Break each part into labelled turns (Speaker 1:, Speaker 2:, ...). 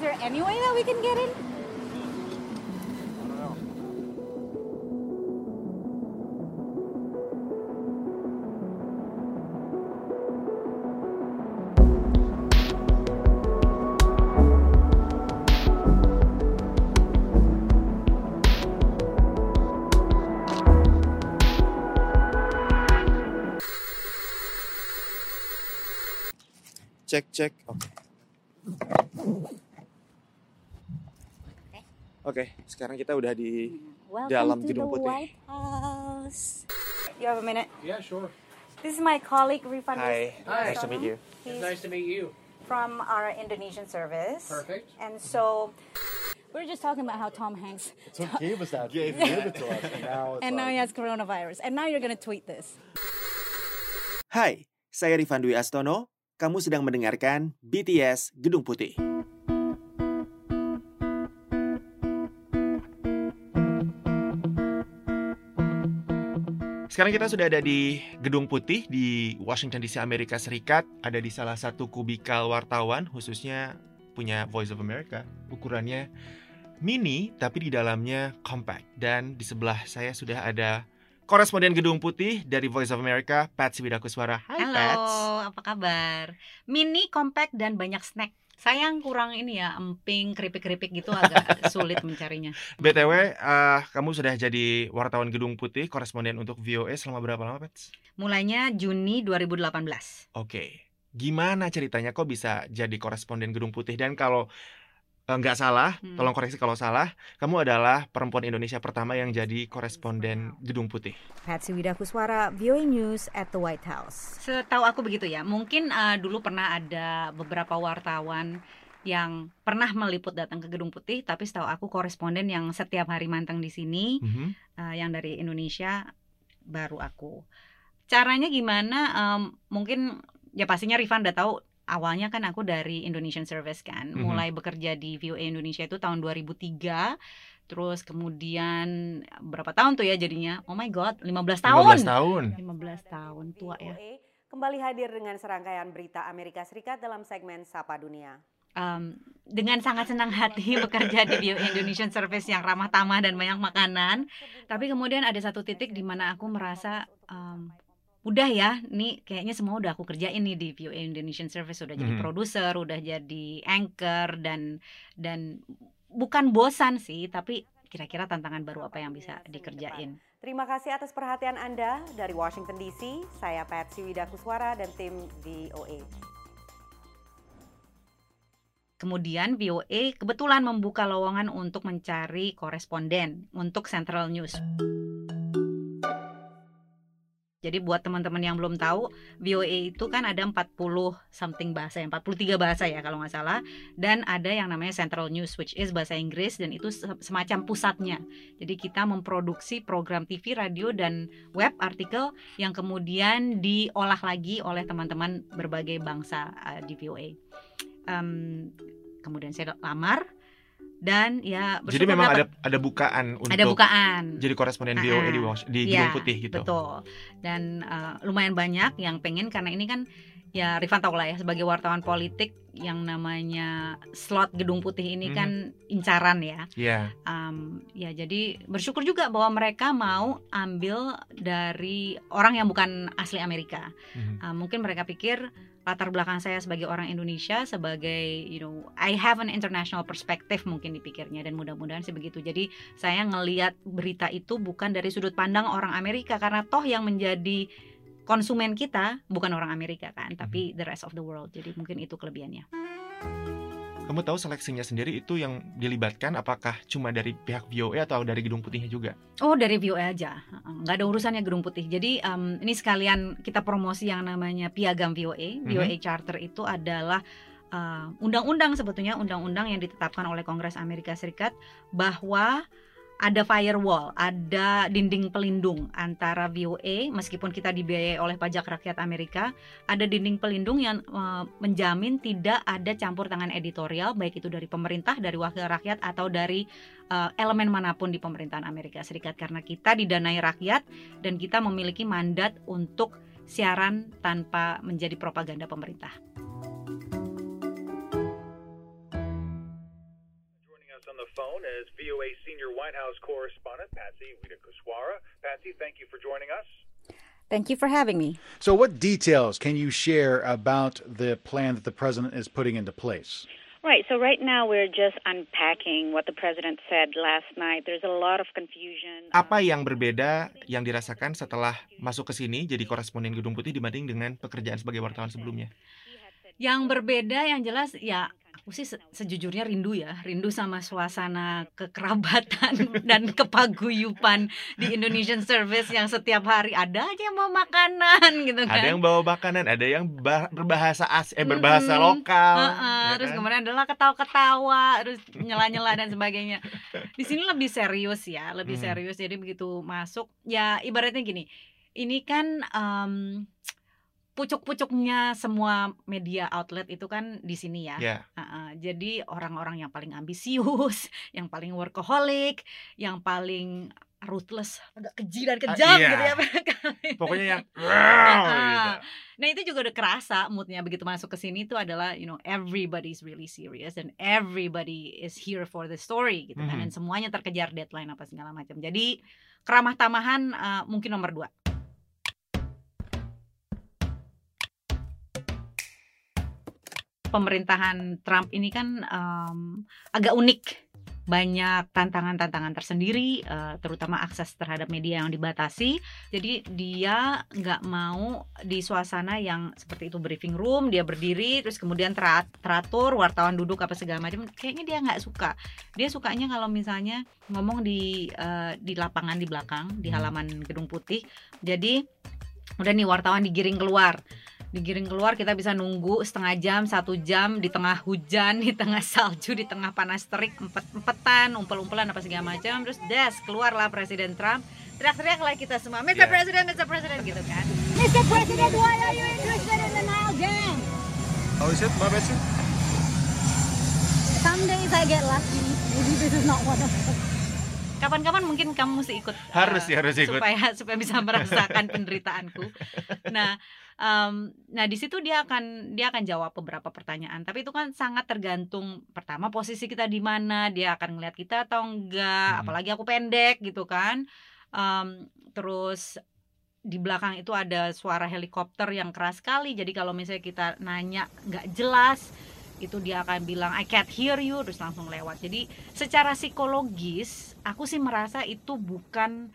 Speaker 1: Is there any way that we can get in?
Speaker 2: Cek cek. Oke. Oke, sekarang kita udah di
Speaker 1: Welcome
Speaker 2: Dalam
Speaker 1: to
Speaker 2: Gedung
Speaker 1: the
Speaker 2: Putih.
Speaker 1: White House. You have a minute?
Speaker 3: Yeah, sure.
Speaker 1: This is my colleague Rifan
Speaker 2: Hi,
Speaker 3: Hi.
Speaker 2: nice to meet you.
Speaker 1: He's
Speaker 3: Nice to meet you.
Speaker 1: from our Indonesian service.
Speaker 3: Perfect.
Speaker 1: And so we're just talking about how Tom Hanks
Speaker 4: So gave us that,
Speaker 2: Gave
Speaker 4: gave it to us, and now it's
Speaker 1: and now he has coronavirus. And now you're gonna tweet this.
Speaker 2: Hai, saya Rifan Dwi Astono. Kamu sedang mendengarkan BTS Gedung Putih. Sekarang kita sudah ada di Gedung Putih di Washington DC Amerika Serikat, ada di salah satu kubikal wartawan khususnya punya Voice of America. Ukurannya mini tapi di dalamnya compact dan di sebelah saya sudah ada koresponden Gedung Putih dari Voice of America, Patsy Widakuswara. Hai
Speaker 5: Halo,
Speaker 2: Pats.
Speaker 5: apa kabar? Mini, compact, dan banyak snack. Sayang kurang ini ya, emping, keripik-keripik gitu agak sulit mencarinya.
Speaker 2: BTW, eh, kamu sudah jadi wartawan Gedung Putih, koresponden untuk VOA selama berapa lama, Pats?
Speaker 5: Mulainya Juni 2018.
Speaker 2: Oke. Gimana ceritanya kok bisa jadi koresponden Gedung Putih? Dan kalau eh, nggak salah,
Speaker 5: Hmm.
Speaker 2: tolong koreksi kalau salah, kamu adalah perempuan Indonesia pertama yang jadi koresponden Gedung Putih.
Speaker 1: Patsy Widakuswara, VOA News at the White House.
Speaker 5: Setahu aku begitu ya. Mungkin eh, dulu pernah ada beberapa wartawan yang pernah meliput datang ke Gedung Putih, tapi setahu aku koresponden yang setiap hari manteng di sini,
Speaker 2: Mhm.
Speaker 5: eh, yang dari Indonesia baru aku. Caranya gimana? Em, mungkin ya pastinya Rifan udah tahu awalnya kan aku dari Indonesian Service kan.
Speaker 2: Mhm.
Speaker 5: Mulai bekerja di VOA Indonesia itu tahun 2003. Terus kemudian berapa tahun tuh ya jadinya? Oh my god, 15 tahun.
Speaker 2: 15 tahun.
Speaker 5: 15 tahun tua ya.
Speaker 6: Kembali hadir dengan serangkaian berita Amerika Serikat dalam segmen Sapa Dunia.
Speaker 5: Em, dengan sangat senang hati bekerja di VOA Indonesian Service yang ramah tamah dan banyak makanan. Tapi kemudian ada satu titik di mana aku merasa em, udah ya, nih kayaknya semua udah aku kerjain nih di VOA Indonesian Service udah jadi
Speaker 2: Mhm.
Speaker 5: produser, udah jadi anchor dan dan bukan bosan sih, tapi kira-kira tantangan baru apa yang bisa dikerjain.
Speaker 6: Terima kasih atas perhatian Anda dari Washington DC. Saya Patsy Widakuswara dan tim VOA.
Speaker 5: Kemudian VOA kebetulan membuka lowongan untuk mencari koresponden untuk Central News. Jadi buat teman-teman yang belum tahu, VOA itu kan ada 40 something bahasa, ya, 43 bahasa ya kalau nggak salah. Dan ada yang namanya Central News, which is bahasa Inggris dan itu se- semacam pusatnya. Jadi kita memproduksi program TV, radio, dan web artikel yang kemudian diolah lagi oleh teman-teman berbagai bangsa uh, di VOA. Em, kemudian saya lamar dan ya
Speaker 2: Jadi memang ada
Speaker 5: dapat-
Speaker 2: ada bukaan untuk
Speaker 5: ada bukaan.
Speaker 2: jadi koresponden
Speaker 5: Ah,
Speaker 2: VOA di, Wash- di
Speaker 5: Iya,
Speaker 2: Gedung Putih gitu.
Speaker 5: Betul. Dan uh, lumayan banyak yang pengen karena ini kan ya Rifan tau lah ya sebagai wartawan politik yang namanya slot Gedung Putih ini
Speaker 2: Mhm.
Speaker 5: kan incaran ya.
Speaker 2: Iya.
Speaker 5: Um, ya jadi bersyukur juga bahwa mereka mau ambil dari orang yang bukan asli Amerika.
Speaker 2: Mhm.
Speaker 5: Uh, mungkin mereka pikir latar belakang saya sebagai orang Indonesia sebagai you know I have an international perspective mungkin dipikirnya dan mudah-mudahan sih begitu. Jadi saya ngeliat berita itu bukan dari sudut pandang orang Amerika karena toh yang menjadi konsumen kita bukan orang Amerika kan, tapi the rest of the world. Jadi mungkin itu kelebihannya.
Speaker 2: Kamu tahu seleksinya sendiri itu yang dilibatkan apakah cuma dari pihak VOA atau dari Gedung Putihnya juga?
Speaker 5: Oh dari VOA aja, Heeh, nggak ada urusannya Gedung Putih. Jadi em, ini sekalian kita promosi yang namanya Piagam VOA. VOA Charter itu adalah eh, undang-undang sebetulnya undang-undang yang ditetapkan oleh Kongres Amerika Serikat bahwa ada firewall, ada dinding pelindung antara VOA meskipun kita dibiayai oleh pajak rakyat Amerika, ada dinding pelindung yang eh, menjamin tidak ada campur tangan editorial baik itu dari pemerintah, dari wakil rakyat atau dari eh, elemen mana pun di pemerintahan Amerika Serikat karena kita didanai rakyat dan kita memiliki mandat untuk siaran tanpa menjadi propaganda pemerintah.
Speaker 3: Phone is VOA senior White House correspondent Patsy Widakuswara. Patsy, thank you for joining us.
Speaker 1: Thank you for having me.
Speaker 4: So, what details can you share about the plan that the president is putting into place?
Speaker 7: Right. So right now we're just unpacking what the president said last night. There's a lot of confusion.
Speaker 2: Apa yang berbeda yang dirasakan setelah masuk ke sini jadi koresponden Gedung Putih dibanding dengan pekerjaan sebagai wartawan sebelumnya?
Speaker 5: Yang berbeda yang jelas ya aku sih se- sejujurnya rindu ya, rindu sama suasana kekerabatan dan kepaguyupan di Indonesian Service yang setiap hari ada aja yang mau makanan gitu kan.
Speaker 2: Ada yang bawa makanan, ada yang ba- berbahasa as eh berbahasa
Speaker 5: Mm-mm.
Speaker 2: lokal.
Speaker 5: Heeh,
Speaker 2: ya
Speaker 5: terus
Speaker 2: kan?
Speaker 5: kemudian adalah ketawa-ketawa, terus nyela-nyela dan sebagainya. Di sini lebih serius ya, lebih
Speaker 2: Hmm.
Speaker 5: serius. Jadi begitu masuk, ya ibaratnya gini, ini kan em, pucuk-pucuknya semua media outlet itu kan di sini ya.
Speaker 2: Ya.
Speaker 5: Heeh, jadi orang-orang yang paling ambisius, yang paling workaholic, yang paling ruthless, agak keji dan kejam
Speaker 2: iya.
Speaker 5: gitu ya.
Speaker 2: Pokoknya yang
Speaker 5: Ah. Nah itu juga udah kerasa moodnya begitu masuk ke sini itu adalah you know everybody's really serious and everybody is here for the story gitu kan
Speaker 2: Mhm.
Speaker 5: dan semuanya terkejar deadline apa segala macam. Jadi keramah tamahan eh, mungkin nomor dua. Pemerintahan Trump ini kan em, agak unik banyak tantangan-tantangan tersendiri, eh, terutama akses terhadap media yang dibatasi. Jadi dia nggak mau di suasana yang seperti itu briefing room, dia berdiri, terus kemudian terat- teratur, wartawan duduk apa segala macam. Kayaknya dia nggak suka. Dia sukanya kalau misalnya ngomong di eh, di lapangan di belakang, di
Speaker 2: Hmm.
Speaker 5: halaman gedung putih. Jadi udah nih wartawan digiring keluar digiring keluar kita bisa nunggu setengah jam satu jam di tengah hujan di tengah salju di tengah panas terik empet empetan umpel umpelan apa segala macam terus des keluarlah presiden Trump teriak-teriak lah kita semua Mr.
Speaker 2: Yeah.
Speaker 5: President Mr. President gitu kan
Speaker 8: Mr. President, why are you interested in the Nile Gang?
Speaker 2: Oh, is it? Mbak Betsy?
Speaker 8: Some days I get lucky. Maybe this is not one of them.
Speaker 5: Kapan-kapan mungkin kamu mesti ikut
Speaker 2: Harus sih, harus ikut.
Speaker 5: supaya supaya bisa merasakan penderitaanku nah em, nah di situ dia akan dia akan jawab beberapa pertanyaan tapi itu kan sangat tergantung pertama posisi kita di mana dia akan ngeliat kita atau enggak
Speaker 2: Hmm.
Speaker 5: apalagi aku pendek gitu kan Em, terus di belakang itu ada suara helikopter yang keras sekali jadi kalau misalnya kita nanya nggak jelas itu dia akan bilang I can't hear you terus langsung lewat. Jadi secara psikologis aku sih merasa itu bukan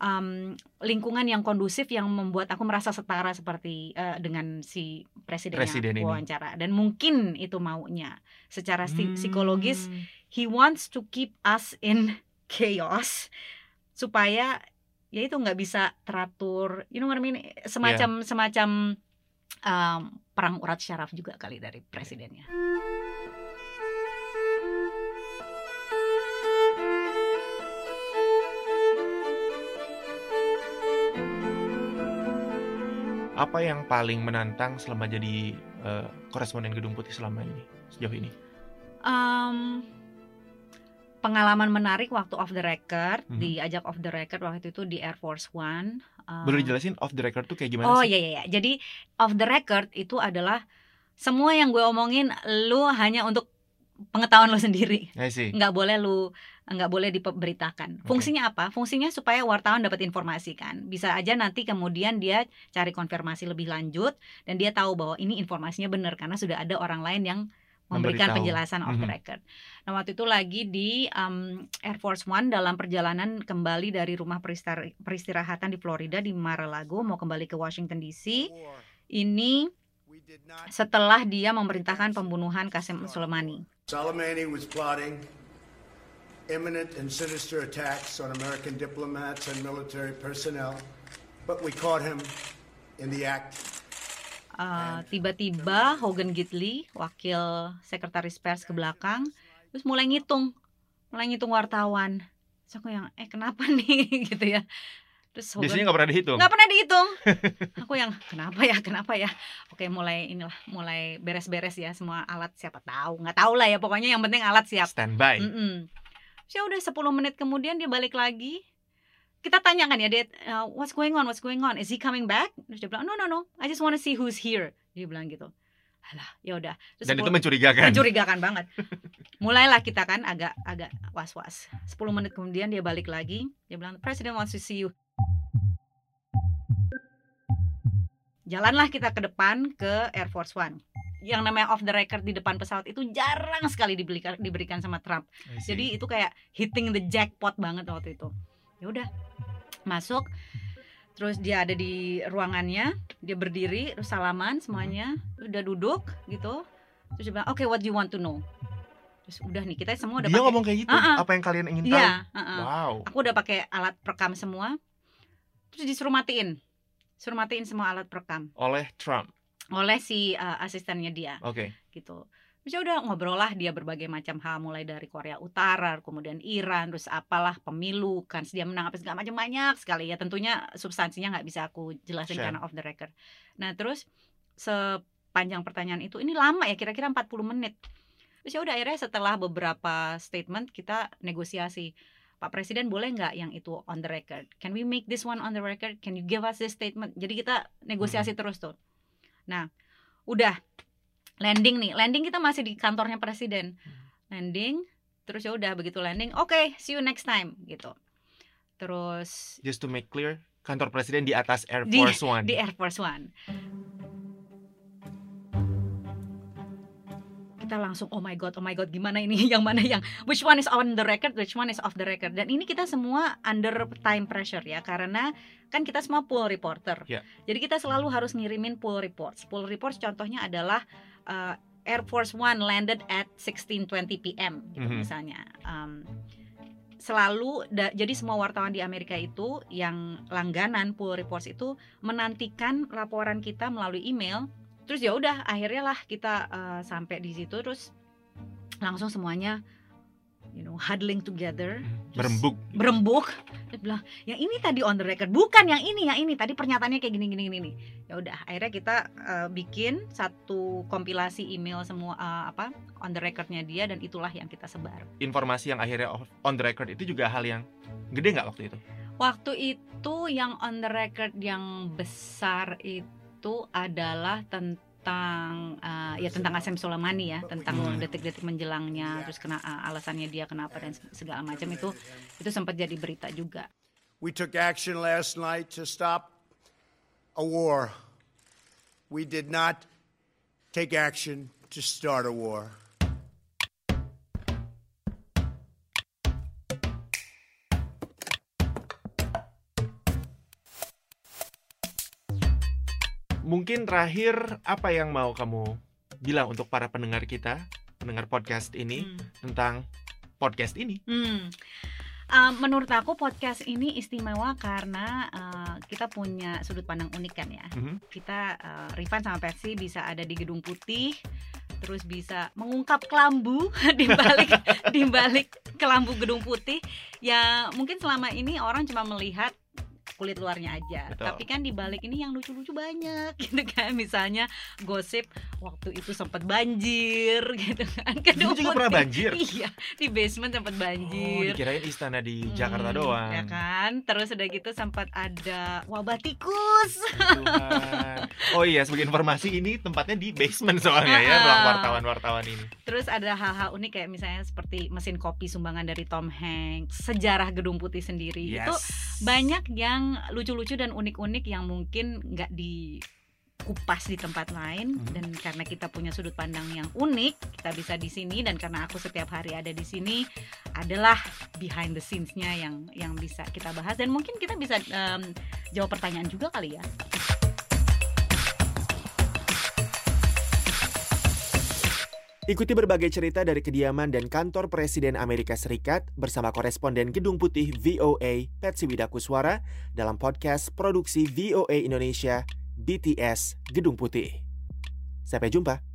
Speaker 5: um, lingkungan yang kondusif yang membuat aku merasa setara seperti eh, dengan si presidennya
Speaker 2: Presiden ini.
Speaker 5: wawancara. Dan mungkin itu maunya. Secara
Speaker 2: Hmm.
Speaker 5: psikologis he wants to keep us in chaos supaya ya itu nggak bisa teratur you know what I mean? Semacam semacam um, perang urat syaraf juga kali dari presidennya
Speaker 2: Apa yang paling menantang selama jadi eh, koresponden Gedung Putih selama ini sejauh ini?
Speaker 5: Um, pengalaman menarik waktu off the record
Speaker 2: Mhm.
Speaker 5: diajak off the record waktu itu di Air Force One Um,
Speaker 2: Boleh dijelasin off the record tuh kayak gimana
Speaker 5: Oh
Speaker 2: sih?
Speaker 5: iya iya iya. Jadi off the record itu adalah semua yang gue omongin lu hanya untuk pengetahuan lo sendiri. Nggak boleh lu nggak boleh diberitakan. Fungsinya apa? Fungsinya supaya wartawan dapat informasi kan. Bisa aja nanti kemudian dia cari konfirmasi lebih lanjut dan dia tahu bahwa ini informasinya benar karena sudah ada orang lain yang memberikan
Speaker 2: Memberitahu.
Speaker 5: penjelasan off the record. Nah waktu itu lagi di um, Air Force One dalam perjalanan kembali dari rumah peristar- peristirahatan di Florida di Mar-a-Lago mau kembali ke Washington DC. Ini setelah dia memerintahkan pembunuhan Qasem Soleimani.
Speaker 9: Soleimani was plotting imminent and sinister attacks on American diplomats and military personnel, but we caught him in the act.
Speaker 5: Uh, tiba-tiba Hogan Gidley, wakil sekretaris pers ke belakang, terus mulai ngitung, mulai ngitung wartawan. Terus aku yang, eh kenapa nih gitu ya. Terus Hogan
Speaker 2: Biasanya nggak pernah dihitung.
Speaker 5: nggak pernah dihitung. aku yang kenapa ya, kenapa ya. Oke mulai inilah, mulai beres-beres ya semua alat siapa tahu, nggak tahu lah ya pokoknya yang penting alat siap.
Speaker 2: Standby.
Speaker 5: Mm-mm. Terus ya udah 10 menit kemudian dia balik lagi. Kita tanya kan ya dia uh, what's going on what's going on is he coming back? Terus dia bilang no no no I just wanna see who's here. Dia bilang gitu. Alah ya udah.
Speaker 2: Dan itu
Speaker 5: 10
Speaker 2: mencurigakan.
Speaker 5: mencurigakan banget. mulailah kita kan agak agak was-was 10 menit kemudian dia balik lagi dia bilang President wants to see you jalanlah kita ke depan ke Air Force One yang namanya off the record di depan pesawat itu jarang sekali diberikan diberikan sama Trump jadi itu kayak hitting the jackpot banget waktu itu ya udah masuk terus dia ada di ruangannya dia berdiri terus salaman semuanya udah duduk gitu terus dia bilang oke what do you want to know terus udah nih kita semua udah
Speaker 2: dia
Speaker 5: pakai
Speaker 2: ngomong kayak gitu.
Speaker 5: Ah, ah.
Speaker 2: Apa yang kalian ingin tahu?
Speaker 5: iya uh-uh.
Speaker 2: Wow.
Speaker 5: aku udah pakai alat perekam semua terus disuruh matiin suruh matiin semua alat perekam
Speaker 2: Oleh Trump.
Speaker 5: oleh si uh, asistennya dia
Speaker 2: Oke.
Speaker 5: gitu terus udah ngobrol lah dia berbagai macam hal mulai dari Korea Utara kemudian Iran terus apalah pemilu kan dia menang apa segala macam banyak sekali ya tentunya substansinya nggak bisa aku jelasin
Speaker 2: Sure.
Speaker 5: karena off the record nah terus sepanjang pertanyaan itu ini lama ya kira-kira 40 menit terus ya udah akhirnya setelah beberapa statement kita negosiasi Pak Presiden boleh nggak yang itu on the record? Can we make this one on the record? Can you give us this statement? Jadi kita negosiasi terus tuh. Nah, udah landing nih. Landing kita masih di kantornya presiden. Landing, terus ya udah begitu landing. Oke, see you next time gitu. Terus
Speaker 2: Just to make clear, kantor presiden di atas Air
Speaker 5: Di-
Speaker 2: Force One.
Speaker 5: di Air Force One. Kita langsung oh my god, oh my god, gimana ini? Yang mana yang which one is on the record, which one is off the record. Dan ini kita semua under time pressure ya karena kan kita semua pool reporter.
Speaker 2: Ya.
Speaker 5: Jadi kita selalu harus ngirimin pool reports. Pool reports contohnya adalah uh, Air Force One landed at 16:20 p.m. gitu
Speaker 2: Mhm.
Speaker 5: misalnya. Um, selalu da- jadi semua wartawan di Amerika itu yang langganan pool reports itu menantikan laporan kita melalui email terus ya udah akhirnya lah kita eh, sampai di situ terus langsung semuanya you know huddling together. Terus
Speaker 2: Berembuk.
Speaker 5: berembuk. Dia bilang yang ini tadi on the record bukan yang ini yang ini. Tadi pernyataannya kayak gini gini gini nih ya udah akhirnya kita eh, bikin satu kompilasi email semua eh, apa on the recordnya dia dan itulah yang kita sebar.
Speaker 2: Informasi yang akhirnya on the record itu juga hal yang gede nggak waktu itu?
Speaker 5: Waktu itu yang on the record yang besar itu adalah tentang uh, ya tentang Asem Soleimani ya, tentang
Speaker 2: Hmm.
Speaker 5: detik-detik menjelangnya, terus kena uh, alasannya dia kenapa dan segala macam itu itu sempat jadi berita juga.
Speaker 9: We took action last night to stop a war. We did not take action to start a war.
Speaker 2: Mungkin terakhir apa yang mau kamu bilang untuk para pendengar kita, pendengar podcast ini
Speaker 5: Hmm.
Speaker 2: tentang podcast ini?
Speaker 5: Hmm. Uh, menurut aku podcast ini istimewa karena uh, kita punya sudut pandang unik kan ya.
Speaker 2: Mhm.
Speaker 5: Kita uh, Rifan sama Persi bisa ada di gedung putih, terus bisa mengungkap kelambu di balik di balik kelambu gedung putih. Ya mungkin selama ini orang cuma melihat kulit luarnya aja,
Speaker 2: Betul.
Speaker 5: tapi kan di balik ini yang lucu-lucu banyak gitu kan. Misalnya gosip waktu itu sempat banjir gitu kan. Gedung
Speaker 2: juga pernah banjir?
Speaker 5: Iya, di basement sempat
Speaker 2: Oh,
Speaker 5: banjir.
Speaker 2: dikirain istana di Jakarta
Speaker 5: Hmm,
Speaker 2: doang.
Speaker 5: Ya kan? Terus udah gitu sempat ada wabah tikus.
Speaker 2: Tuhan. Oh iya, sebagai informasi ini tempatnya di basement soalnya ya, ruang wartawan-wartawan ini.
Speaker 5: Terus ada hal-hal unik kayak misalnya seperti mesin kopi sumbangan dari Tom Hanks, sejarah gedung putih sendiri. Itu
Speaker 2: Yes.
Speaker 5: banyak yang lucu-lucu dan unik-unik yang mungkin nggak dikupas di tempat lain.
Speaker 2: Mhm.
Speaker 5: dan karena kita punya sudut pandang yang unik kita bisa di sini. Dan karena aku setiap hari ada di sini adalah behind the scenes-nya yang yang bisa kita bahas. Dan mungkin kita bisa em, jawab pertanyaan juga kali ya
Speaker 2: Ikuti berbagai cerita dari kediaman dan kantor Presiden Amerika Serikat bersama koresponden Gedung Putih VOA Patsy Widakuswara dalam podcast produksi VOA Indonesia BTS Gedung Putih. Sampai jumpa.